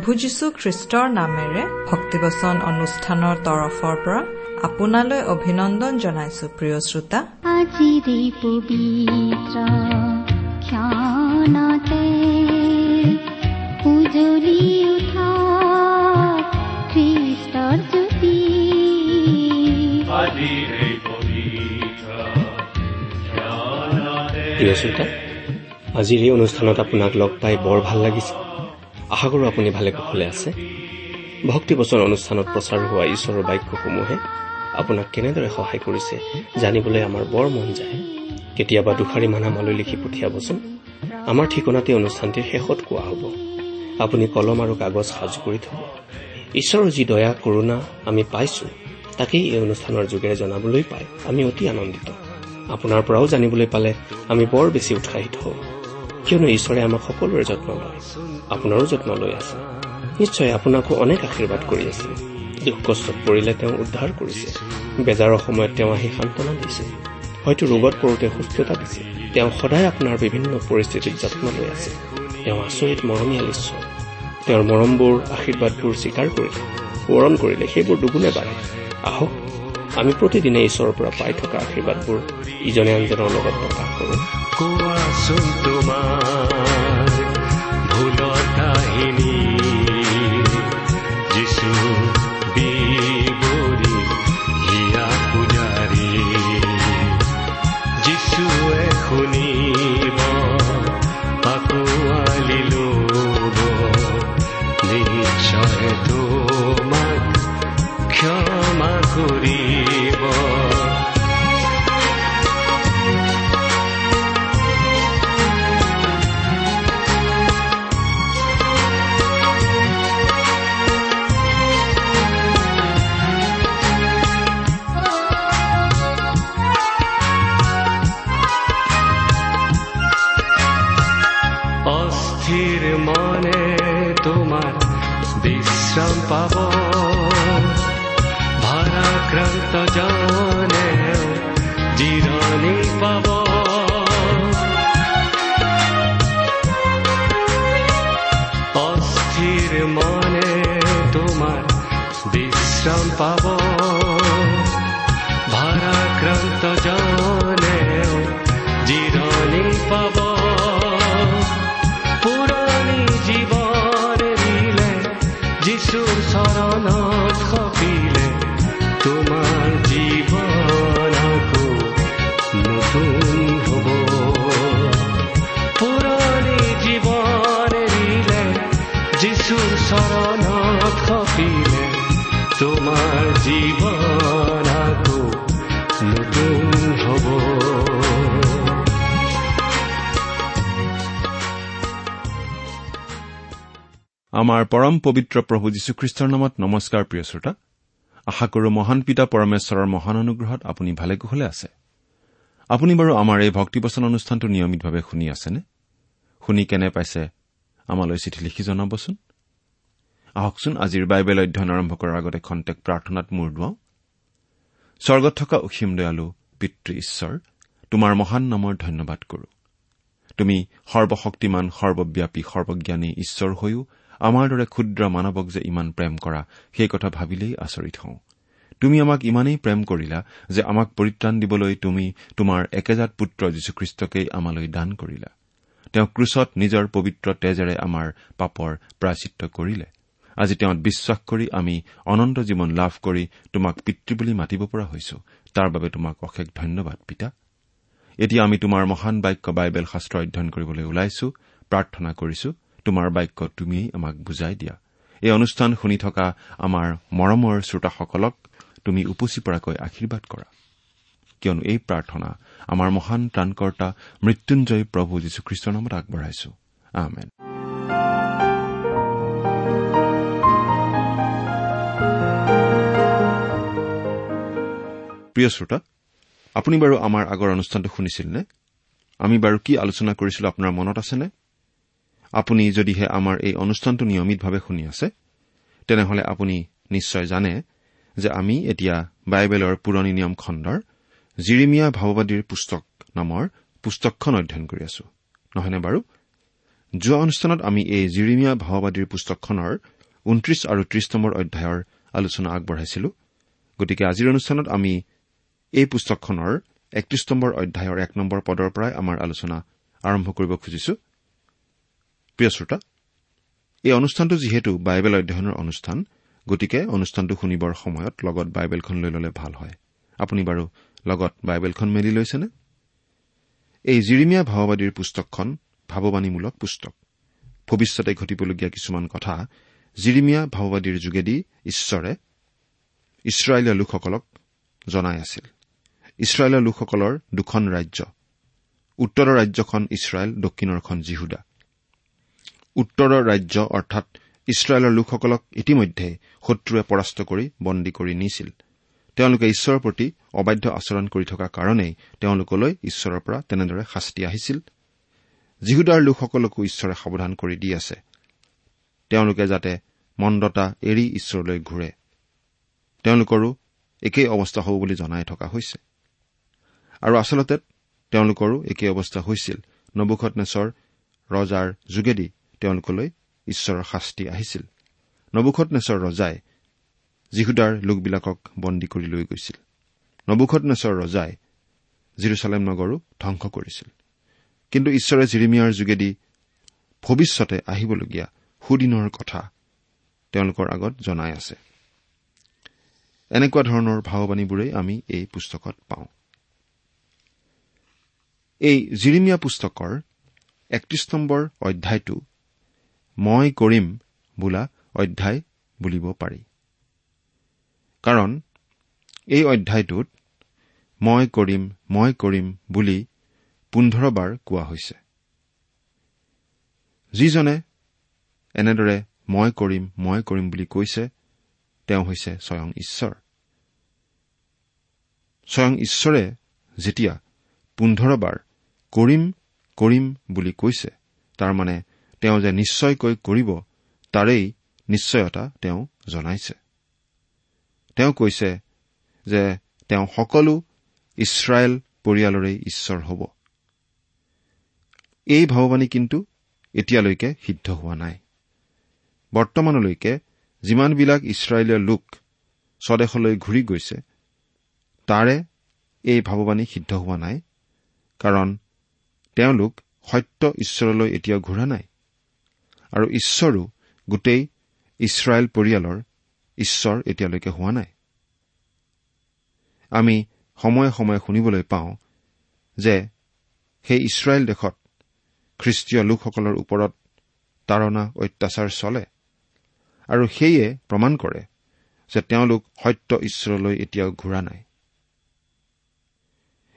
প্ৰভু যীশু খ্ৰীষ্টৰ নামেৰে ভক্তিবচন অনুষ্ঠানৰ তৰফৰ পৰা আপোনালৈ অভিনন্দন জনাইছো প্ৰিয় শ্ৰোতা। উজলি উঠা খ্ৰীষ্টৰ জ্যোতি। প্ৰিয় শ্ৰোতা আজিৰ এই অনুষ্ঠানত আপোনাক লগ পাই বৰ ভাল লাগিছে। আশা কৰোঁ আপুনি ভালে কুশলে আছে। ভক্তিবচন অনুষ্ঠানত প্ৰচাৰ হোৱা ঈশ্বৰৰ বাক্যসমূহে আপোনাক কেনেদৰে সহায় কৰিছে জানিবলৈ আমাৰ বৰ মন যায়। কেতিয়াবা দুষাৰিমান আমালৈ লিখি পঠিয়াবচোন। আমাৰ ঠিকনাতে অনুষ্ঠানটিৰ শেষত কোৱা হ'ব। আপুনি কলম আৰু কাগজ সাজু কৰি থব। ঈশ্বৰৰ যি দয়া কৰোণা আমি পাইছো তাকেই এই অনুষ্ঠানৰ যোগেৰে জনাবলৈ পাই আমি অতি আনন্দিত। আপোনাৰ পৰাও জানিবলৈ পালে আমি বৰ বেছি উৎসাহিত হওঁ। কিয়নো ঈশ্বৰে আমাক সকলোৰে যত্ন লয় আপোনাৰো যত্ন লৈ আছে। নিশ্চয় আপোনাকো অনেক আশীৰ্বাদ কৰি আছে। দুখ কষ্টত পৰিলে তেওঁ উদ্ধাৰ কৰিছে। বেজাৰৰ সময়ত তেওঁ আহি সান্তনা দিছে। হয়তো ৰোগত পৰোতে সুস্থতা দিছে। তেওঁ সদায় আপোনাৰ বিভিন্ন পৰিস্থিতিত যত্ন লৈ আছে। তেওঁ আচৰিত মৰমীয়াল ঈশ্বৰ। তেওঁৰ মৰমবোৰ আশীৰ্বাদবোৰ স্বীকাৰ কৰিলে সোঁৱৰণ কৰিলে সেইবোৰ দুগুণে বাঢ়ে। আহক আমি প্ৰতিদিনে ঈশ্বৰৰ পৰা পাই থকা আশীৰ্বাদবোৰ ইজনে আনজনৰ লগত প্ৰকাশ কৰোঁ। কোৱাচোন তোমাৰ ভুলৰ কাহিনী। অস্থিৰ মনে তোমাৰ বিশ্ৰাম পাব। ভাৰাক্ৰান্ত জনে জিৰণি পাব। পুৰণি জীৱন এৰিলে যিচুৰ চৰণত সপিলে তোমাৰ জীৱন তোমাৰ জীৱন আকৌ নতুন হ'ব। আমাৰ পৰম পবিত্ৰ প্ৰভু যীশুখ্ৰীষ্টৰ নামত নমস্কাৰ প্ৰিয় শ্ৰোতা। আশা কৰো মহান পিতা পৰমেশ্বৰৰ মহান অনুগ্ৰহত আপুনি ভালে কুশলে আছে। আপুনি বাৰু আমাৰ এই ভক্তিবচন অনুষ্ঠানটো নিয়মিতভাৱে শুনি আছেনে? শুনি কেনে পাইছে আমালৈ চিঠি লিখি জনাবচোন। আহকচোন আজিৰ বাইবেল অধ্যয়ন আৰম্ভ কৰাৰ আগতে খন্তেক প্ৰাৰ্থনাত মূৰ দুৱাওঁ। স্বৰ্গত থকা অসীম দয়ালু পিতৃ ঈশ্বৰ তোমাৰ মহান নামৰ ধন্যবাদ কৰো। তুমি সৰ্বশক্তিমান সৰ্বব্যাপী সৰ্বজ্ঞানী ঈশ্বৰ হৈও আমাৰ দৰে ক্ষুদ্ৰ মানৱক যে ইমান প্ৰেম কৰা সেই কথা ভাবিলেই আচৰিত হওঁ। তুমি আমাক ইমানেই প্ৰেম কৰিলা যে আমাক পৰিত্ৰাণ দিবলৈ তুমি তোমাৰ একেজাত পুত্ৰ যীশুখ্ৰীষ্টকেই আমালৈ দান কৰিলা। তেওঁ ক্ৰুচত নিজৰ পবিত্ৰ তেজেৰে আমাৰ পাপৰ প্ৰাচিত্য কৰিলে। আজি তেওঁত বিশ্বাস কৰি আমি অনন্ত জীৱন লাভ কৰি তোমাক পিতৃ বুলি মাতিব পৰা হৈছো। তাৰ বাবে তোমাক অশেষ ধন্যবাদ পিতা। এতিয়া আমি তোমাৰ মহান বাক্য বাইবেল শাস্ত্ৰ অধ্যয়ন কৰিবলৈ ওলাইছো প্ৰাৰ্থনা কৰিছো তোমাৰ বাক্য তুমিয়েই আমাক বুজাই দিয়া। এই অনুষ্ঠান শুনি থকা আমাৰ মৰমৰ শ্ৰোতাসকলক তুমি উপচি পৰাকৈ আশীৰ্বাদ কৰা। কিয়নো এই প্ৰাৰ্থনা আমাৰ মহান ত্ৰাণকৰ্তা মৃত্যুঞ্জয় প্ৰভু যীশুখ্ৰীষ্টৰ নামত আগবঢ়াইছো। আমেন। প্ৰিয় শ্ৰোতা আপুনি বাৰু আমাৰ আগৰ অনুষ্ঠানটো শুনিছিল নে আমি বাৰু কি আলোচনা কৰিছিলো আপোনাৰ মনত আছেনে? আপুনি যদিহে আমাৰ এই অনুষ্ঠানটো নিয়মিতভাৱে শুনি আছে তেনেহলে আপুনি নিশ্চয় জানে যে আমি এতিয়া বাইবেলৰ পুৰণি নিয়ম খণ্ডৰ জিৰিমিয়া ভাৱবাদীৰ পুস্তক নামৰ পুস্তকখন অধ্যয়ন কৰি আছো। নহয়নে বাৰু? যোৱা অনুষ্ঠানত আমি এই জিৰিমীয়া ভাওবাদীৰ পুস্তকখনৰ ঊনত্ৰিশ আৰু ত্ৰিশ নম্বৰ অধ্যায়ৰ আলোচনা আগবঢ়াইছিলো। গতিকে আজিৰ অনুষ্ঠানত আমি এই পুস্তকখনৰ একত্ৰিশ নম্বৰ অধ্যায়ৰ এক নম্বৰ পদৰ পৰাই আমাৰ আলোচনা আৰম্ভ কৰিব খুজিছো। এই অনুষ্ঠানটো যিহেতু বাইবেল অধ্যয়নৰ অনুষ্ঠান গতিকে অনুষ্ঠানটো শুনিবৰ সময়ত লগত বাইবেলখন লৈ ল'লে ভাল হয়। আপুনি বাৰু লগত বাইবেলখন মেলি লৈছেনে? এই জিৰিমীয়া ভাওবাদীৰ পুস্তকখন ভাৱবাণীমূলক পুস্তক। ভৱিষ্যতে ঘটিবলগীয়া কিছুমান কথা জিৰিমীয়া ভাওবাদীৰ যোগেদি ঈশ্বৰে ইছৰাইলীয়া লোকসকলক জনাই আছিল। ইছৰাইলৰ লোকসকলৰ দুখন ৰাজ্য। উত্তৰৰ ৰাজ্যখন ইছৰাইল দক্ষিণৰখন জিহুদা। উত্তৰৰ ৰাজ্য অৰ্থাৎ ইছৰাইলৰ লোকসকলক ইতিমধ্যে শত্ৰুৱে পৰাস্ত কৰি বন্দী কৰি নিছিল। তেওঁলোকে ঈশ্বৰৰ প্ৰতি অবাধ্য আচৰণ কৰি থকা কাৰণেই তেওঁলোকলৈ ঈশ্বৰৰ পৰা তেনেদৰে শাস্তি আহিছিল। জিহুদাৰ লোকসকলকো ঈশ্বৰে সাৱধান কৰি দি আছে। তেওঁলোকে যাতে মন্দতা এৰি ঈশ্বৰলৈ ঘূৰে। তেওঁলোকৰো একেই অৱস্থা হ'ব বুলি জনাই থকা হৈছে। আৰু আচলতে তেওঁলোকৰো একেই অৱস্থা হৈছিল। নবুখত নেচৰ ৰজাৰ যোগেদি তেওঁলোকলৈ ঈশ্বৰৰ শাস্তি আহিছিল। নবুখত নেচৰ ৰজাই যীহুদাৰ লোকবিলাকক বন্দী কৰি লৈ গৈছিল। নবুখত নেচৰ ৰজাই জিৰচালেম নগৰো ধবংস কৰিছিল। কিন্তু ঈশ্বৰে জিৰিমিয়াৰ যোগেদি ভৱিষ্যতে আহিবলগীয়া সুদিনৰ কথা তেওঁলোকৰ আগত জনাই আছে। এনেকুৱা ধৰণৰ ভাৱবাণীবোৰেই আমি এই পুস্তকত পাওঁ। এই জিৰিমিয়া পুস্তকৰ একত্ৰিশ নম্বৰ অধ্যায়টো মই কৰিম বোলা অধ্যায় বুলিব পাৰি। কাৰণ এই অধ্যায়টোত মই কৰিম মই কৰিম বুলি পোন্ধৰবাৰ কোৱা হৈছে। যিজনে এনেদৰে মই কৰিম মই কৰিম বুলি কৈছে তেওঁ হৈছে স্বয়ং ঈশ্বৰ। স্বয়ং ঈশ্বৰে যেতিয়া পোন্ধৰবাৰ কৰিম কৰিম বুলি কৈছে। তাৰমানে তেওঁ যে নিশ্চয়কৈ কৰিব তাৰেই নিশ্চয়তা তেওঁ জনাইছে। তেওঁ কৈছে যে তেওঁ সকলো ইছৰাইল পৰিয়ালৰেই ঈশ্বৰ হ'ব। এই ভাৱবাণী কিন্তু এতিয়ালৈকে সিদ্ধ হোৱা নাই। বৰ্তমানলৈকে যিমানবিলাক ইছৰাইলীয় লোক স্বদেশলৈ ঘূৰি গৈছে তাৰে এই ভাৱবাণী সিদ্ধ হোৱা নাই। কাৰণ তেওঁলোক সত্য ঈশ্বৰলৈ এতিয়াও ঘূৰা নাই। আৰু ঈশ্বৰো গোটেই ইছৰাইল পৰিয়ালৰ ঈশ্বৰ এতিয়ালৈকে হোৱা নাই। আমি সময়ে সময়ে শুনিবলৈ পাওঁ যে সেই ইছৰাইল দেশত খ্ৰীষ্টীয় লোকসকলৰ ওপৰত তাৰণা অত্যাচাৰ চলে আৰু সেয়ে প্ৰমাণ কৰে যে তেওঁলোক সত্য ঈশ্বৰলৈ এতিয়াও ঘূৰা নাই।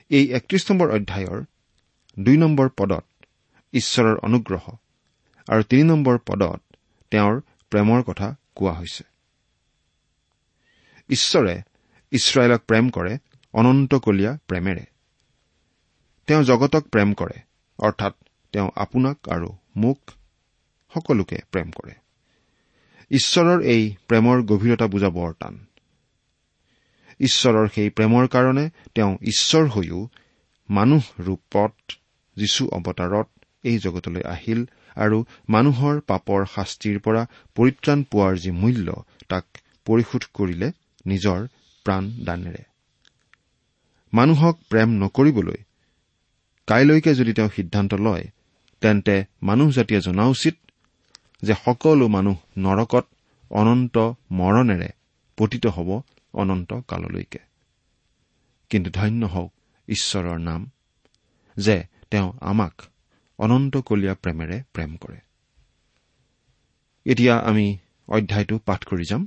এই একত্ৰিশ নম্বৰ অধ্যায়ৰ দুই নম্বৰ পদত ঈশ্বৰৰ অনুগ্ৰহ আৰু তিনি নম্বৰ পদত তেওঁৰ প্ৰেমৰ কথা কোৱা হৈছে। ঈশ্বৰে ইছৰাইলক প্ৰেম কৰে অনন্তকলীয়া প্ৰেমেৰে। তেওঁ জগতক প্ৰেম কৰে অৰ্থাৎ তেওঁ আপোনাক আৰু মোক সকলোকে প্ৰেম কৰে। ঈশ্বৰৰ এই প্ৰেমৰ গভীৰতা বুজা বৰ টান। ঈশ্বৰৰ সেই প্ৰেমৰ কাৰণে তেওঁ ঈশ্বৰ হৈও মানুহ ৰূপত যীশু অৱতাৰত এই জগতলৈ আহিল আৰু মানুহৰ পাপৰ শাস্তিৰ পৰা পৰিত্ৰাণ পোৱাৰ যি মূল্য তাক পৰিশোধ কৰিলে নিজৰ প্ৰাণ দানেৰে। মানুহক প্ৰেম নকৰিবলৈ কাইলৈকে যদি তেওঁ সিদ্ধান্ত লয় তেন্তে মানুহ জাতিয়ে জনা উচিত যে সকলো মানুহ নৰকত অনন্ত মৰণেৰে পতিত হ'ব অনন্ত কাললৈকে। কিন্তু ধন্য হওক ঈশ্বৰৰ নাম যে তেওঁ আমাক অনন্তকলীয়া প্ৰেমেৰে প্ৰেম কৰে। এতিয়া আমি অধ্যায়টো পাঠ কৰি যাম।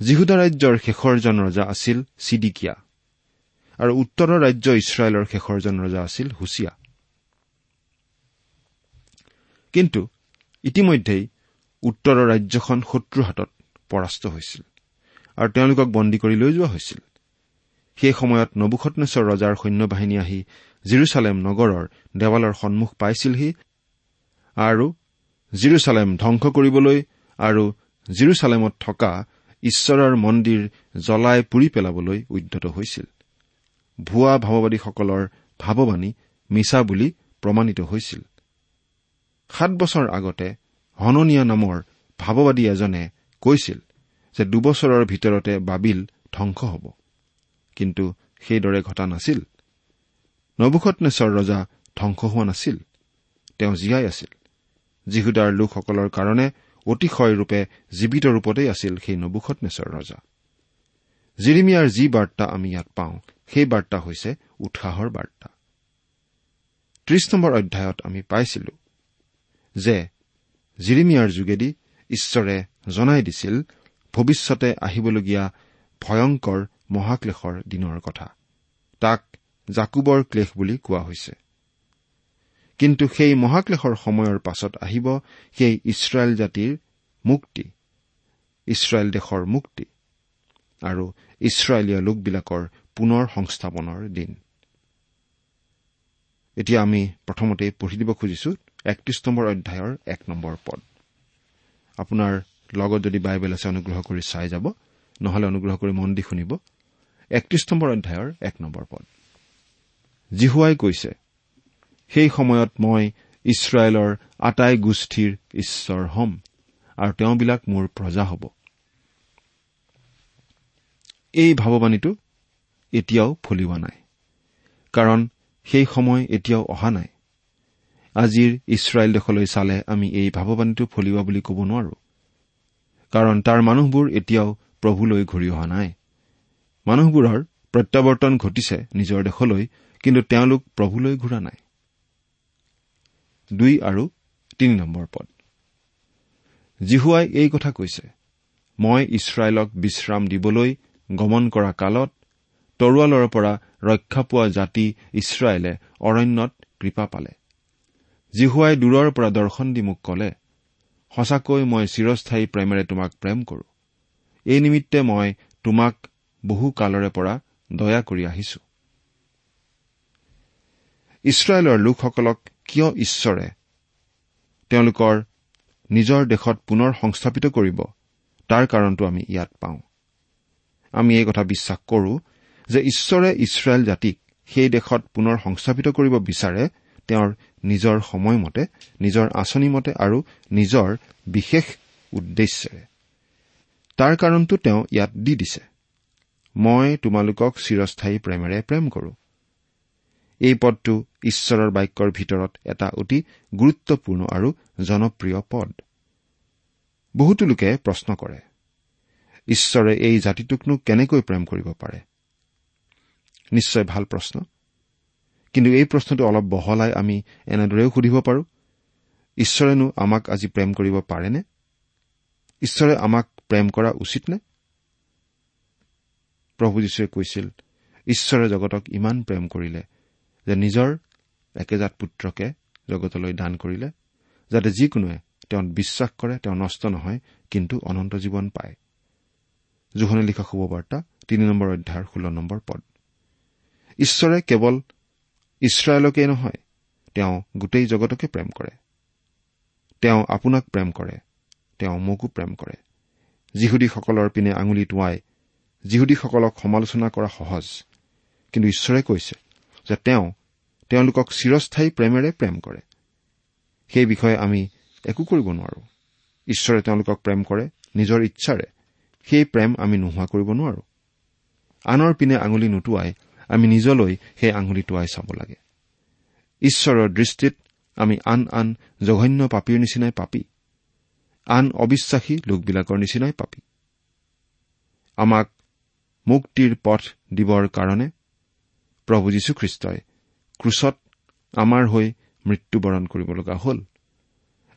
জিহুদা ৰাজ্যৰ শেষৰজন ৰজা আছিল চিডিকিয়া আৰু উত্তৰৰ ৰাজ্য ইছৰাইলৰ শেষৰজন ৰজা আছিল হুছিয়া। কিন্তু ইতিমধ্যেই উত্তৰৰ ৰাজ্যখন শত্ৰুৰ হাতত পৰাস্ত হৈছিল আৰু তেওঁলোকক বন্দী কৰি লৈ যোৱা হৈছিল। সেই সময়ত নবুখতনেশ্বৰ ৰজাৰ সৈন্যবাহিনী আহি জিৰচালেম নগৰৰ দেৱালৰ সন্মুখ পাইছিলহি আৰু জিৰচালেম ধ্বংস কৰিবলৈ আৰু জিৰচালেমত থকা ঈশ্বৰৰ মন্দিৰ জ্বলাই পুৰি পেলাবলৈ উদ্যত হৈছিল। ভুৱা ভাৱবাদীসকলৰ ভাৱবাণী মিছা বুলি প্ৰমাণিত হৈছিল। সাত বছৰ আগতে হননীয়া নামৰ ভাৱবাদী এজনে কৈছিল যে দুবছৰৰ ভিতৰতে বাবিল ধ্বংস হ'ব। কিন্তু সেইদৰে ঘটা নাছিল। নবুখতনেশ্বৰ ৰজা ধ্বংস হোৱা নাছিল। তেওঁ জীয়াই আছিল। যীহুদাৰ লোকসকলৰ কাৰণে অতিশয়ৰূপে জীৱিত ৰূপতেই আছিল সেই নবুখতনেশ্বৰ ৰজা। জিৰিমিয়াৰ যি বাৰ্তা আমি ইয়াত পাওঁ সেই বাৰ্তা হৈছে উৎসাহৰ বাৰ্তা। ত্ৰিশ নম্বৰ অধ্যায়ত আমি পাইছিলো যে জিৰিমিয়াৰ যোগেদি ঈশ্বৰে জনাই দিছিল ভৱিষ্যতে আহিবলগীয়া ভয়ংকৰ মহাক্লেশৰ দিনৰ কথা। তাক জাকুবৰ ক্লেশ বুলি কোৱা হৈছে। কিন্তু সেই মহাক্লেশৰ সময়ৰ পাছত আহিব সেই ইছৰাইল জাতিৰ মুক্তি ইছৰাইল দেশৰ মুক্তি আৰু ইছৰাইলীয় লোকবিলাকৰ পুনৰ সংস্থাপনৰ দিন। এতিয়া আমি প্ৰথমতে পঢ়ি দিব খুজিছো একত্ৰিশ নম্বৰ অধ্যায়ৰ এক নম্বৰ পদ। আপোনাৰ লগত যদি বাইবেল আছে অনুগ্ৰহ কৰি চাই যাব। নহলে অনুগ্ৰহ কৰি মন দি শুনিব। একত্ৰিশ নম্বৰ অধ্যায়ৰ এক নম্বৰ পদ। জিহুৱাই কৈছে সেই সময়ত মই ইছৰাইলৰ আটাই গোষ্ঠীৰ ঈশ্বৰ হ'ম আৰু তেওঁবিলাক মোৰ প্ৰজা হ'ব। এই ভাৱবাণীটো এতিয়াও ফলিওৱা নাই কাৰণ সেই সময় এতিয়াও অহা নাই। আজিৰ ইছৰাইল দেশলৈ চালে আমি এই ভাৱবাণীটো ফলিওৱা বুলি ক'ব নোৱাৰো কাৰণ তাৰ মানুহবোৰ এতিয়াও প্ৰভুলৈ ঘূৰি অহা নাই। মানুহবোৰৰ প্ৰত্যাৱৰ্তন ঘটিছে নিজৰ দেশলৈ কিন্তু তেওঁলোক প্ৰভুলৈ ঘূৰা নাই। পদ। জিহুৱাই এই কথা কৈছে মই ইছৰাইলক বিশ্ৰাম দিবলৈ গমন কৰা কালত তৰোৱালৰ পৰা ৰক্ষা পোৱা জাতি ইছৰাইলে অৰণ্যত কৃপা পালে। জিহুৱাই দূৰৰ পৰা দৰ্শন দি মোক কলে সঁচাকৈ মই চিৰস্থায়ী প্ৰেমেৰে তোমাক প্ৰেম কৰো। এই নিমিত্তে মই তোমাক বহু কালৰে পৰা দয়া কৰি আহিছো। ইছৰাইলৰ লোকসকলক কিয় ঈশ্বৰে তেওঁলোকৰ নিজৰ দেশত পুনৰ সংস্থাপিত কৰিব? তাৰ কাৰণটো আমি ইয়াত পাওঁ। আমি এই কথা বিশ্বাস কৰো যে ঈশ্বৰে ইছৰাইল জাতিক সেই দেশত পুনৰ সংস্থাপিত কৰিব বিচাৰে তেওঁৰ নিজৰ সময়মতে নিজৰ আঁচনিমতে আৰু নিজৰ বিশেষ উদ্দেশ্যেৰে। তাৰ কাৰণটো তেওঁ ইয়াত দি দিছে। মই তোমালোকক চিৰস্থায়ী প্ৰেমেৰে প্ৰেম কৰো। এই পদটো ঈশ্বৰৰ বাক্যৰ ভিতৰত এটা অতি গুৰুত্বপূৰ্ণ আৰু জনপ্ৰিয় পদ। বহুতো লোকে প্ৰশ্ন কৰে ঈশ্বৰে এই জাতিটোকনো কেনেকৈ প্ৰেম কৰিব পাৰে? নিশ্চয় ভাল প্ৰশ্ন। কিন্তু এই প্ৰশ্নটো অলপ বহলাই আমি এনেদৰেও সুধিব পাৰো ঈশ্বৰেনো আমাক আজি প্ৰেম কৰিব পাৰেনে? ঈশ্বৰে আমাক প্ৰেম কৰা উচিত নে? প্ৰভু যীশুৱে কৈছিল ঈশ্বৰে জগতক ইমান প্ৰেম কৰিলে যে নিজৰ একেজাত পুত্ৰকে জগতলৈ দান কৰিলে যাতে যিকোনোৱে তেওঁ বিশ্বাস কৰে তেওঁ নষ্ট নহয় কিন্তু অনন্ত জীৱন পায়। জোহনে লিখা শুভবাৰ্তা তিনি নম্বৰ অধ্যায়ৰ ষোল্ল নম্বৰ পদ। ঈশ্বৰে কেৱল ইছৰাইলকেই নহয় তেওঁ গোটেই জগতকে প্ৰেম কৰে। তেওঁ আপোনাক প্ৰেম কৰে তেওঁ মোকো প্ৰেম কৰে। যিহুদীসকলৰ পিনে আঙুলি টোৱাই যিহুদীসকলক সমালোচনা কৰা সহজ। কিন্তু ঈশ্বৰে কৈছে যে তেওঁ তেওঁলোকক চিৰস্থায়ী প্ৰেমেৰে প্ৰেম কৰে। সেই বিষয়ে আমি একো কৰিব নোৱাৰো। ঈশ্বৰে তেওঁলোকক প্ৰেম কৰে নিজৰ ইচ্ছাৰে। সেই প্ৰেম আমি নোহোৱা কৰিব নোৱাৰো। আনৰ পিনে আঙুলি নোটোৱাই আমি নিজলৈ সেই আঙুলি টোৱাই চাব লাগে। ঈশ্বৰৰ দৃষ্টিত আমি আন আন জঘন্য পাপীৰ নিচিনাই পাপী। আন অবিশ্বাসী লোকবিলাকৰ নিচিনাই পাপী। আমাক মুক্তিৰ পথ দিবৰ কাৰণে প্ৰভু যীশুখ্ৰীষ্টই ক্ৰুচত আমাৰ হৈ মৃত্যুবৰণ কৰিব লগা হ'ল।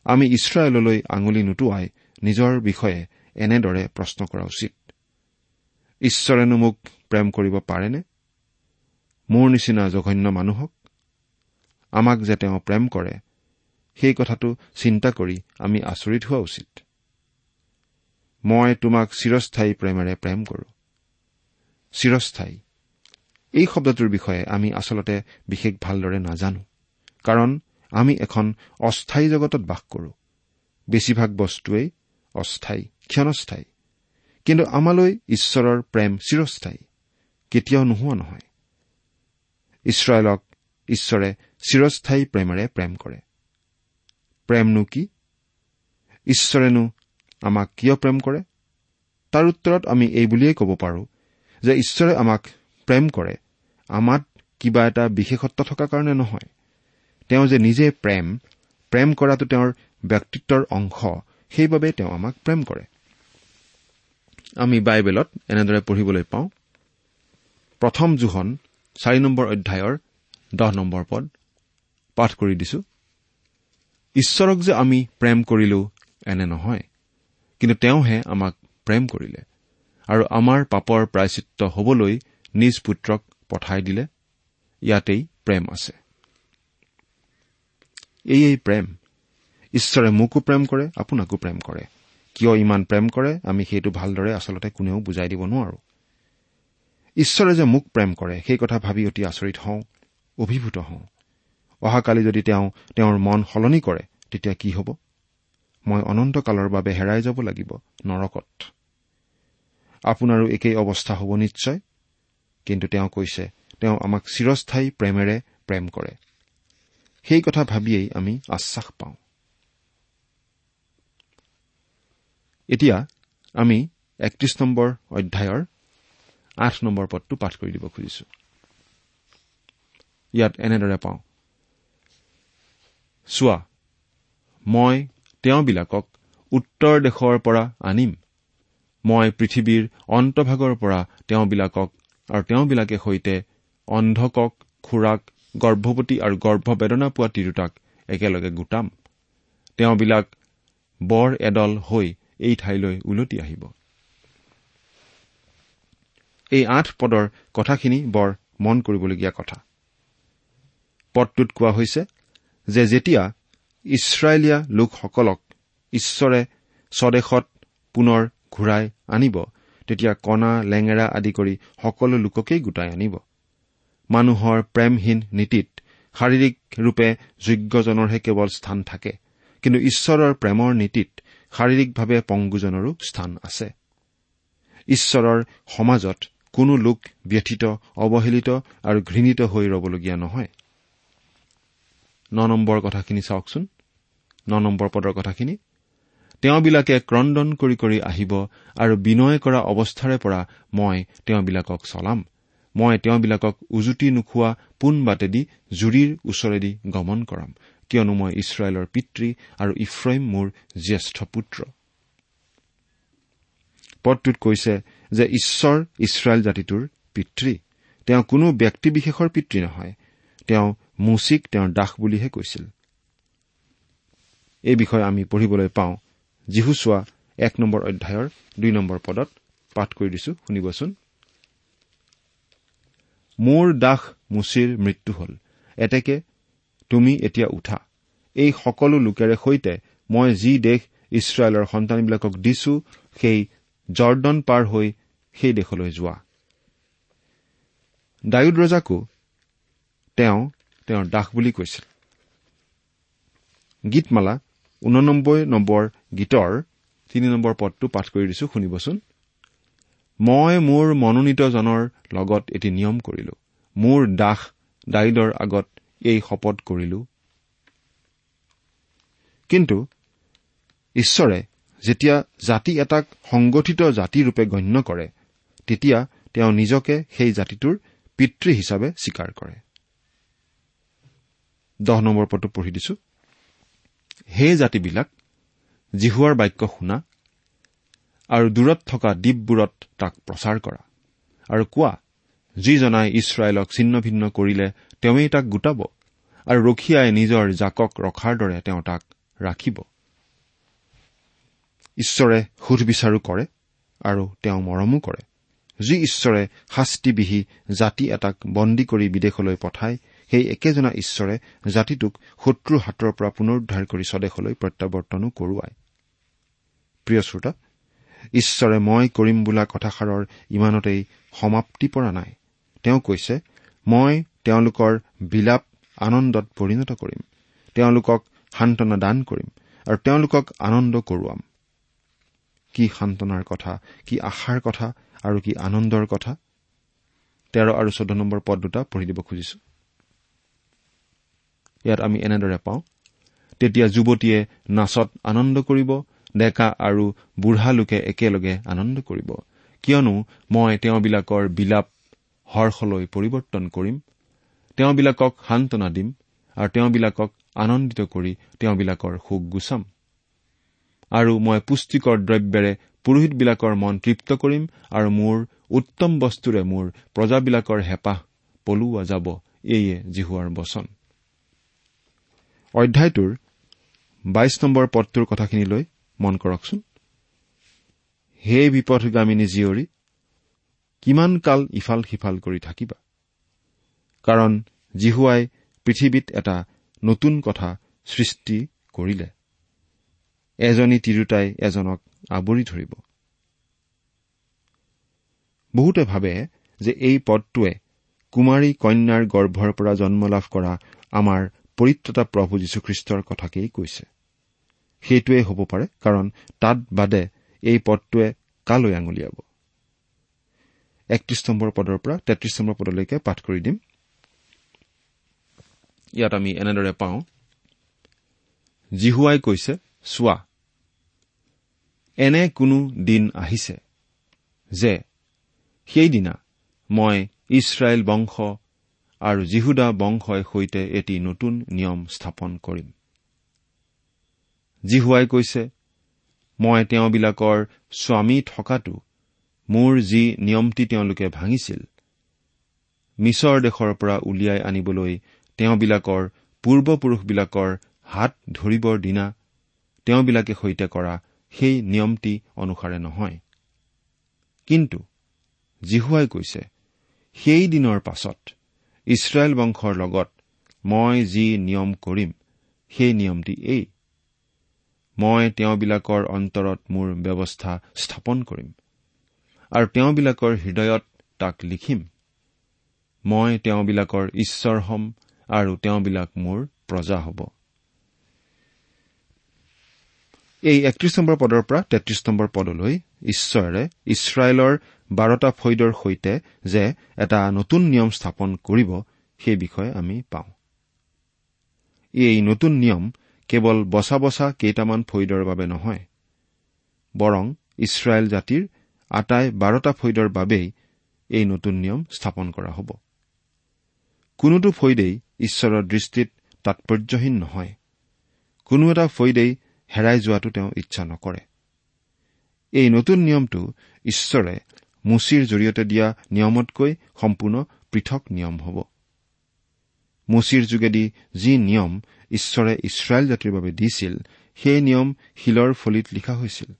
আমি ইছৰাইললৈ আঙুলি নোটোৱাই নিজৰ বিষয়ে এনেদৰে প্ৰশ্ন কৰা উচিত। ঈশ্বৰেনো মোক প্ৰেম কৰিব পাৰেনে? মোৰ নিচিনা জঘন্য মানুহক আমাক যে তেওঁ প্ৰেম কৰে সেই কথাটো চিন্তা কৰি আমি আচৰিত হোৱা উচিত। মই তোমাক চিৰস্থায়ী প্ৰেমেৰে প্ৰেম কৰো। চিৰস্থায়ী। এই শব্দটোৰ বিষয়ে আমি আচলতে বিশেষ ভালদৰে নাজানো কাৰণ আমি এখন অস্থায়ী জগতত বাস কৰো। বেছিভাগ বস্তুৱেই অস্থায়ী ক্ষণস্থায়ী। কিন্তু আমালৈ ঈশ্বৰৰ প্ৰেম চিৰস্থায়ী কেতিয়াও নোহোৱা নহয়। ইছৰাইলক ঈশ্বৰে চিৰস্থায়ী প্ৰেমেৰে প্ৰেম কৰে। প্ৰেমনো কি? ঈশ্বৰেনো আমাক কিয় প্ৰেম কৰে? তাৰ উত্তৰত আমি এই বুলিয়েই ক'ব পাৰোঁ যে ঈশ্বৰে আমাক প্ৰেম কৰে আমাত কিবা এটা বিশেষত্ব থকা কাৰণে নহয়। তেওঁ যে নিজে প্ৰেম প্ৰেম কৰাটো তেওঁৰ ব্যক্তিত্বৰ অংশ সেইবাবে তেওঁ আমাক প্ৰেম কৰে। আমি বাইবেলত এনেদৰে পঢ়িবলৈ পাওঁ প্ৰথম জোহন চাৰি নম্বৰ অধ্যায়ৰ দহ নম্বৰ পদ পাঠ কৰি দিছো ঈশ্বৰক যে আমি প্ৰেম কৰিলো এনে নহয় কিন্তু তেওঁহে আমাক প্ৰেম কৰিলে। আৰু আমাৰ পাপৰ প্ৰায়চিত্ৰ হবলৈ নিজ পুত্ৰক পঠাই দিলে। ইয়াতেই প্ৰেম আছে। এয়েই প্ৰেম। ঈশ্বৰে মোকো প্ৰেম কৰে আপোনাকো প্ৰেম কৰে। কিয় ইমান প্ৰেম কৰে আমি সেইটো ভালদৰে আচলতে কোনেও বুজাই দিব নোৱাৰো। ঈশ্বৰে যে মোক প্ৰেম কৰে সেই কথা ভাবি অতি আচৰিত হওঁ অভিভূত হওঁ। অহাকালি যদি তেওঁ তেওঁৰ মন সলনি কৰে তেতিয়া কি হ'ব? মই অনন্তকালৰ বাবে হেৰাই যাব লাগিব নৰকত। আপোনাৰো একেই অৱস্থা হ'ব নিশ্চয়। কিন্তু তেওঁ কৈছে তেওঁ আমাক চিৰস্থায়ী প্ৰেমেৰে প্ৰেম কৰে। সেই কথা ভাবিয়েই আমি আশ্বাস পাওঁ। এতিয়া আমি একত্ৰিশ নম্বৰ অধ্যায়ৰ আঠ নম্বৰ পদটো পাঠ কৰি দিব খুজিছো। ইয়াত এনেদৰে পাওঁ। চোৱা মই তেওঁবিলাকক উত্তৰ দেশৰ পৰা আনিম। মই পৃথিৱীৰ অন্তভাগৰ পৰা তেওঁবিলাকক আৰু তেওঁবিলাকে সৈতে অন্ধকক খুৰাক গৰ্ভৱতী আৰু গৰ্ভবেদনা পোৱা তিৰোতাক একেলগে গোটাম। তেওঁবিলাক বৰ এদল হৈ এই ঠাইলৈ উলটি আহিব। এই আঠ পদৰ কথাখিনি বৰ মন কৰিবলগীয়া কথা। পদটোত কোৱা হৈছে যে যেতিয়া ইছৰাইলীয়া লোকসকলক ঈশ্বৰে স্বদেশত পুনৰ ঘূৰাই আনিব। তেতিয়া কণা লেঙেৰা আদি কৰি সকলো লোককেই গোটাই আনিব। মানুহৰ প্ৰেমহীন নীতিত শাৰীৰিক ৰূপে যোগ্যজনৰহে কেৱল স্থান থাকে। কিন্তু ঈশ্বৰৰ প্ৰেমৰ নীতিত শাৰীৰিকভাৱে পংগুজনৰো স্থান আছে। ঈশ্বৰৰ সমাজত কোনো লোক ব্যথিত অৱহেলিত আৰু ঘৃণিত হৈ ৰবলগীয়া নহয়। ন নম্বৰ কথাখিনি চাওকচোন। ন নম্বৰ পদৰ কথাখিনি। তেওঁবিলাকে ক্ৰদন কৰি কৰি আহিব আৰু বিনয় কৰা অৱস্থাৰে পৰা মই তেওঁবিলাকক চলাম। মই তেওঁবিলাকক উজুতি নোখোৱা পোন বাটেদি জুৰিৰ ওচৰেদি গমন কৰাম। কিয়নো মই ইছৰাইলৰ পিতৃ আৰু ইফ্ৰইম মোৰ জ্যেষ্ঠ পুত্ৰ। পদটোত কৈছে যে ঈশ্বৰ ইছৰাইল জাতিটোৰ পিতৃ। তেওঁ কোনো ব্যক্তিবিশেষৰ পিতৃ নহয়। তেওঁ মুচিক তেওঁৰ দাস বুলিহে কৈছিল। এই বিষয়ে আমি পঢ়িবলৈ পাওঁ যীহুচোৱা এক নম্বৰ অধ্যায়ৰ দুই নম্বৰ পদত পাঠ কৰি দিছো শুনিবচোন। মোৰ দাস মুচিৰ মৃত্যু হল। এতেকে তুমি এতিয়া উঠা। এই সকলো লোকেৰে সৈতে মই যি দেশ ইছৰাইলৰ সন্তানবিলাকক দিছো সেই জৰ্দন পাৰ হৈ সেই দেশলৈ যোৱা। ডায়ুদ ৰজাকো তেওঁ তেওঁৰ দাস বুলি কৈছিল। গীতমালা ঊননব্বৈ নম্বৰ গীতৰ তিনি নম্বৰ পদটো পাঠ কৰি দিছো শুনিবচোন। মই মোৰ মনোনীতজনৰ লগত এটি নিয়ম কৰিলো। মোৰ দাস ডায়ুদৰ আগত এই শপত কৰিলো। কিন্তু ঈশ্বৰে যেতিয়া জাতি এটাক সংগঠিত জাতিৰূপে গণ্য কৰে তেতিয়া তেওঁ নিজকে সেই জাতিটোৰ পিতৃ হিচাপে স্বীকাৰ কৰে। দহ নম্বৰ পদটো পঢ়ি দিছো। সেই জাতিবিলাক জিহুৱাৰ বাক্য শুনা আৰু দূৰত থকা দ্বীপবোৰত তাক প্ৰচাৰ কৰা। আৰু কোৱা যিজনাই ইছৰাইলক ছিন্ন ভিন্ন কৰিলে তেওঁই তাক গোটাব আৰু ৰখীয়াই নিজৰ জাকক ৰখাৰ দৰে তেওঁ তাক ৰাখিব। ঈশ্বৰে সুধবিচাৰো কৰে আৰু তেওঁ মৰমো কৰে। যি ঈশ্বৰে শাস্তিবিহী জাতি এটাক বন্দী কৰি বিদেশলৈ পঠায় সেই একেজনা ঈশ্বৰে জাতিটোক শত্ৰুৰ হাতৰ পৰা পুনৰুদ্ধাৰ কৰি স্বদেশলৈ প্ৰত্যাৱৰ্তনো কৰোৱায়। প্ৰিয় শ্ৰোতা ঈশ্বৰে মই কৰিম বোলা কথাষাৰৰ ইমানতেই সমাপ্তি পৰা নাই। তেওঁ কৈছে মই তেওঁলোকৰ বিলাপ আনন্দত পৰিণত কৰিম। তেওঁলোকক সান্তনা দান কৰিম আৰু তেওঁলোকক আনন্দ কৰোৱাম। কি সান্তনাৰ কথা কি আশাৰ কথা আৰু কি আনন্দৰ কথা? তেৰ আৰু চৈধ্য নম্বৰ পদ দুটা পঢ়ি দিব খুজিছো। ইয়াত আমি এনেদৰে পাওঁ। তেতিয়া যুৱতীয়ে নাচত আনন্দ কৰিব ডেকা আৰু বুঢ়া লোকে একেলগে আনন্দ কৰিব। কিয়নো মই তেওঁবিলাকৰ বিলাপ হৰ্ষলৈ পৰিৱৰ্তন কৰিম তেওঁবিলাকক সান্তনা দিম আৰু তেওঁবিলাকক আনন্দিত কৰি তেওঁবিলাকৰ শোক গুচাম। আৰু মই পুষ্টিকৰ দ্ৰব্যেৰে পুৰোহিতবিলাকৰ মন তৃপ্ত কৰিম আৰু মোৰ উত্তম বস্তুৰে মোৰ প্ৰজাবিলাকৰ হেঁপাহ পলোৱা যাব এইয়ে জিহুৱাৰ বচন। অধ্যায়টোৰ বাইশ নম্বৰ পদটোৰ কথাখিনিলৈ মন কৰকচোন। হে বিপথগামিনী জীয়ৰী কিমান কাল ইফাল সিফাল কৰি থাকিবা? কাৰণ জিহুৱাই পৃথিৱীত এটা নতুন কথা সৃষ্টি কৰিলে। এজনী তিৰোতাই এজনক আৱৰি ধৰিব। বহুতে ভাবে যে এই পদটোৱে কুমাৰী কন্যাৰ গৰ্ভৰ পৰা জন্ম লাভ কৰা আমাৰ পৰিত্ৰতা প্ৰভু যীশুখ্ৰীষ্টৰ কথাকেই কৈছে। সেইটোৱে হ'ব পাৰে কাৰণ তাত বাদে এই পদটোৱে কালৈ আঙুলিয়াব। একত্ৰিশ নম্বৰ পদৰ পৰা তেত্ৰিশ নম্বৰ পদলৈকে পাঠ কৰি দিম। ইয়াত আমি এনেদৰে পাওঁ জিহুৱাই কৈছে চোৱা এনে কোনো দিন আহিছে যে সেইদিনা মই ইছৰাইল বংশ আৰু জিহুদা বংশই সৈতে এটি নতুন নিয়ম স্থাপন কৰিম। জিহুৱাই কৈছে মই তেওঁবিলাকৰ স্বামী থকাটো মোৰ যি নিয়মটি তেওঁলোকে ভাঙিছিল মিছৰ দেশৰ পৰা উলিয়াই আনিবলৈ তেওঁবিলাকৰ পূৰ্বপুৰুষবিলাকৰ হাত ধৰিবৰ দিনা তেওঁবিলাকে সৈতে কৰা সেই নিয়মটি অনুসাৰে নহয়। কিন্তু জিহুৱাই কৈছে সেই দিনৰ পাছত ইছৰাইল বংশৰ লগত মই যি নিয়ম কৰিম সেই নিয়মটি এই। মই তেওঁবিলাকৰ অন্তৰত মোৰ ব্যৱস্থা স্থাপন কৰিম আৰু তেওঁবিলাকৰ হৃদয়ত তাক লিখিম। মই তেওঁবিলাকৰ ঈশ্বৰ হ'ম আৰু তেওঁবিলাক মোৰ প্ৰজা হ'ব। এই একত্ৰিশ নম্বৰ পদৰ পৰা তেত্ৰিশ নম্বৰ পদলৈ ঈশ্বৰে ইছৰাইলৰ বাৰটা ফৈদৰ সৈতে যে এটা নতুন নিয়ম স্থাপন কৰিব সেই বিষয়ে আমি পাওঁ। এই নতুন নিয়ম কেৱল বচা বচা কেইটামান ফৈদৰ বাবে নহয় বৰং ইছৰাইল জাতিৰ আটাই বাৰটা ফৈদৰ বাবেই এই নতুন নিয়ম স্থাপন কৰা হ'ব। কোনোটো ফৈদেই ঈশ্বৰৰ দৃষ্টিত তাৎপৰ্যহীন নহয় কোনো এটা ফৈদেই হেৰাই যোৱাটো তেওঁ ইচ্ছা নকৰে। এই নতুন নিয়মটো ঈশ্বৰে মুচিৰ জৰিয়তে দিয়া নিয়মতকৈ সম্পূৰ্ণ পৃথক নিয়ম হ'ব। মুচিৰ যোগেদি যি নিয়ম ঈশ্বৰে ইছৰাইল জাতিৰ বাবে দিছিল সেই নিয়ম শিলৰ ফলিত লিখা হৈছিল।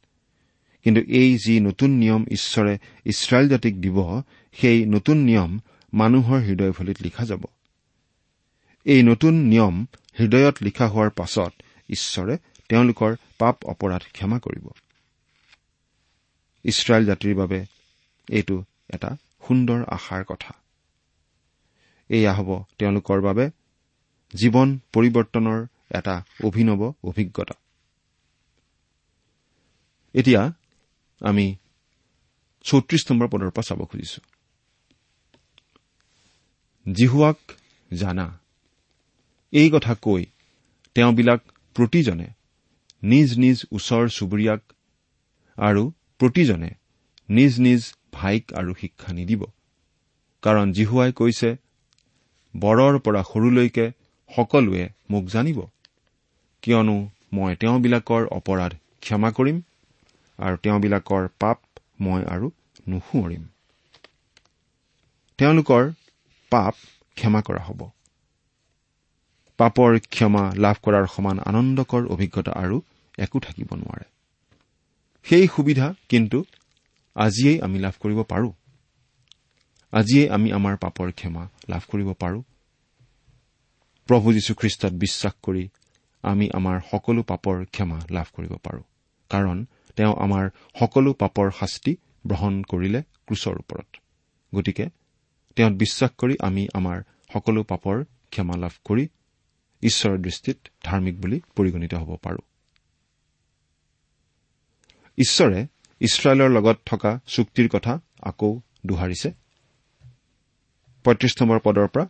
কিন্তু এই যি নতুন নিয়ম ঈশ্বৰে ইছৰাইল জাতিক দিব সেই নতুন নিয়ম মানুহৰ হৃদয়ফলিত লিখা যাব। এই নতুন নিয়ম হৃদয়ত লিখা হোৱাৰ পাছত ঈশ্বৰে তেওঁলোকৰ পাপ অপৰাধ ক্ষমা কৰিব। ইছৰাইল জাতিৰ বাবে এইটো এটা সুন্দৰ আশাৰ কথা। এয়া হ'ব তেওঁলোকৰ বাবে জীৱন পৰিৱৰ্তনৰ এটা অভিনৱ অভিজ্ঞতা। এতিয়া আমি চৌত্ৰিশ নম্বৰ পদৰ পৰা চাব খুজিছো। জিহুৱাক জানা। এই কথা কৈ তেওঁবিলাক প্ৰতিজনে নিজ নিজ ওচৰ চুবুৰীয়াক আৰু প্ৰতিজনে নিজ নিজ ভাইক আৰু শিক্ষা নিদিব। কাৰণ জিহুৱাই কৈছে বৰৰ পৰা সৰুলৈকে সকলোৱে মোক জানিব। কিয়নো মই তেওঁবিলাকৰ অপৰাধ ক্ষমা কৰিম আৰু তেওঁবিলাকৰ পাপ মই আৰু নুসুঁৱৰিম। তেওঁলোকৰ পাপ ক্ষমা কৰা হ'ব। পাপৰ ক্ষমা লাভ কৰাৰ সমান আনন্দকৰ অভিজ্ঞতা আৰু একো থাকিব নোৱাৰে। সেই সুবিধা কিন্তু আজিয়েই আমি লাভ কৰিব পাৰো। আজিয়েই আমি আমাৰ পাপৰ ক্ষমা লাভ কৰিব পাৰো। প্ৰভু যীশুখ্ৰীষ্টত বিশ্বাস কৰি আমি আমাৰ সকলো পাপৰ ক্ষমা লাভ কৰিব পাৰো। কাৰণ তেওঁ আমাৰ সকলো পাপৰ শাস্তি গ্ৰহণ কৰিলে ক্ৰুচৰ ওপৰত। গতিকে তেওঁত বিশ্বাস কৰি আমি আমাৰ সকলো পাপৰ ক্ষমা লাভ কৰি ঈশ্বৰৰ দৃষ্টিত ধাৰ্মিক বুলি পৰিগণিত হ'ব পাৰো। ঈশ্বৰে ইছৰাইলৰ লগত থকা চুক্তিৰ কথা আকৌ দোহাৰিছে। পঁয়ত্ৰিশ নম্বৰ পদৰ পৰা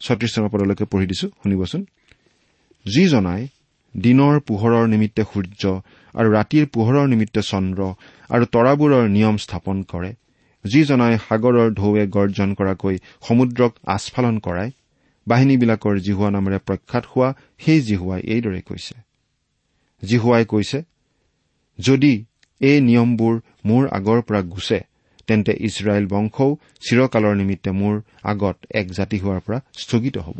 ছত্ৰিশ নম্বৰ পদলৈকে পঢ়ি দিছো শুনিবচোন। যিজনাই দিনৰ পোহৰৰ নিমিত্তে সূৰ্য আৰু ৰাতিৰ পোহৰৰ নিমিত্তে চন্দ্ৰ আৰু তৰাবোৰৰ নিয়ম স্থাপন কৰে যিজনাই সাগৰৰ ঢৌৱে গৰ্জন কৰাকৈ সমুদ্ৰক আস্ফালন কৰায় বাহিনীবিলাকৰ জিহুৱা নামেৰে প্ৰখ্যাত হোৱা সেই জিহুৱাই এইদৰে কৈছে। জিহুৱাই কৈছে যদি এই নিয়মবোৰ মোৰ আগৰ পৰা গুচে তেন্তে ইছৰাইল বংশও চিৰকালৰ নিমিত্তে মোৰ আগত এক জাতি হোৱাৰ পৰা স্থগিত হ'ব।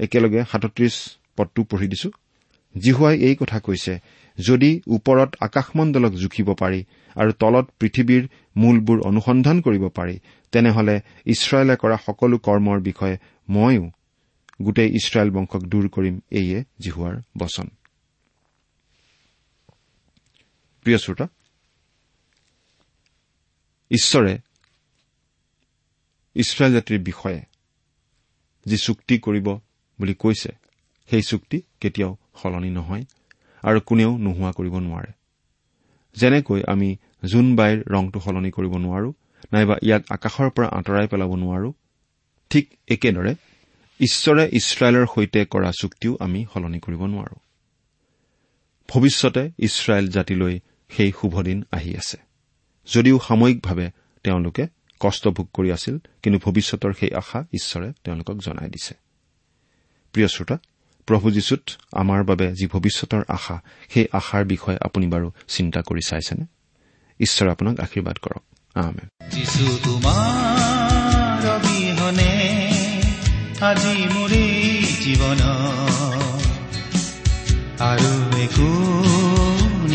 একেলগে সাতত্ৰিশ পদটো পঢ়ি দিছো। জিহুৱাই এই কথা কৈছে যদি ওপৰত আকাশমণ্ডলক জুখিব পাৰি আৰু তলত পৃথিৱীৰ মূলবোৰ অনুসন্ধান কৰিব পাৰি তেনেহলে ইছৰাইলে কৰা সকলো কৰ্মৰ বিষয়ে ময়ো গোটেই ইছৰাইল বংশক দূৰ কৰিম এইয়ে জিহুৱাৰ বচন। প্ৰিয় শ্ৰোতা ঈশ্বৰে ইছৰাইল জাতিৰ বিষয়ে যি চুক্তি কৰিব বুলি কৈছে সেই চুক্তি কেতিয়াও সলনি নহয় আৰু কোনেও নোহোৱা কৰিব নোৱাৰে। যেনেকৈ আমি জোন বাইৰ ৰংটো সলনি কৰিব নোৱাৰো নাইবা ইয়াক আকাশৰ পৰা আঁতৰাই পেলাব নোৱাৰো ঠিক একেদৰে ঈশ্বৰে ইছৰাইলৰ সৈতে কৰা চুক্তিও আমি সলনি কৰিব নোৱাৰো। ভৱিষ্যতে ইছৰাইল জাতিলৈ সেই শুভদিন আহি আছে। যদিও সাময়িকভাৱে তেওঁলোকে কষ্ট ভোগ কৰি আছিল কিন্তু ভৱিষ্যতৰ সেই আশা ঈশ্বৰে তেওঁলোকক জনাই দিছে। প্ৰিয় শ্ৰোতা প্ৰভু যীশুত আমাৰ বাবে যি ভৱিষ্যতৰ আশা সেই আশাৰ বিষয়ে আপুনি বাৰু চিন্তা কৰি চাইছেনে? ঈশ্বৰে আপোনাক আশীৰ্বাদ কৰক। জীৱন। আৰু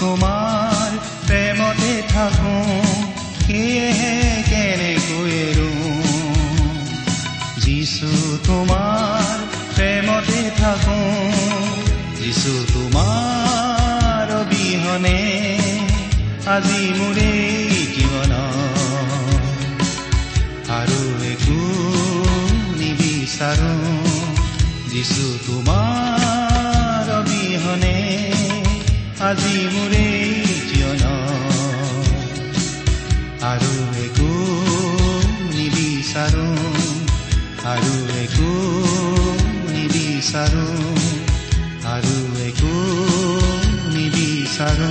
তোমাৰ প্ৰেমতে থাকো সেয়েহে কেনেকৈ যিছু তোমাৰ প্ৰেমতে থাকো যিছু তোমাৰ অবিহনে আজি মোৰে জীৱন আৰু একো নিবিচাৰো যিছু তোমাৰ আজি মোৰে জীৱন আৰু একো নিবিচাৰো আৰু একো নিবিচাৰো আৰু একো নিবিচাৰো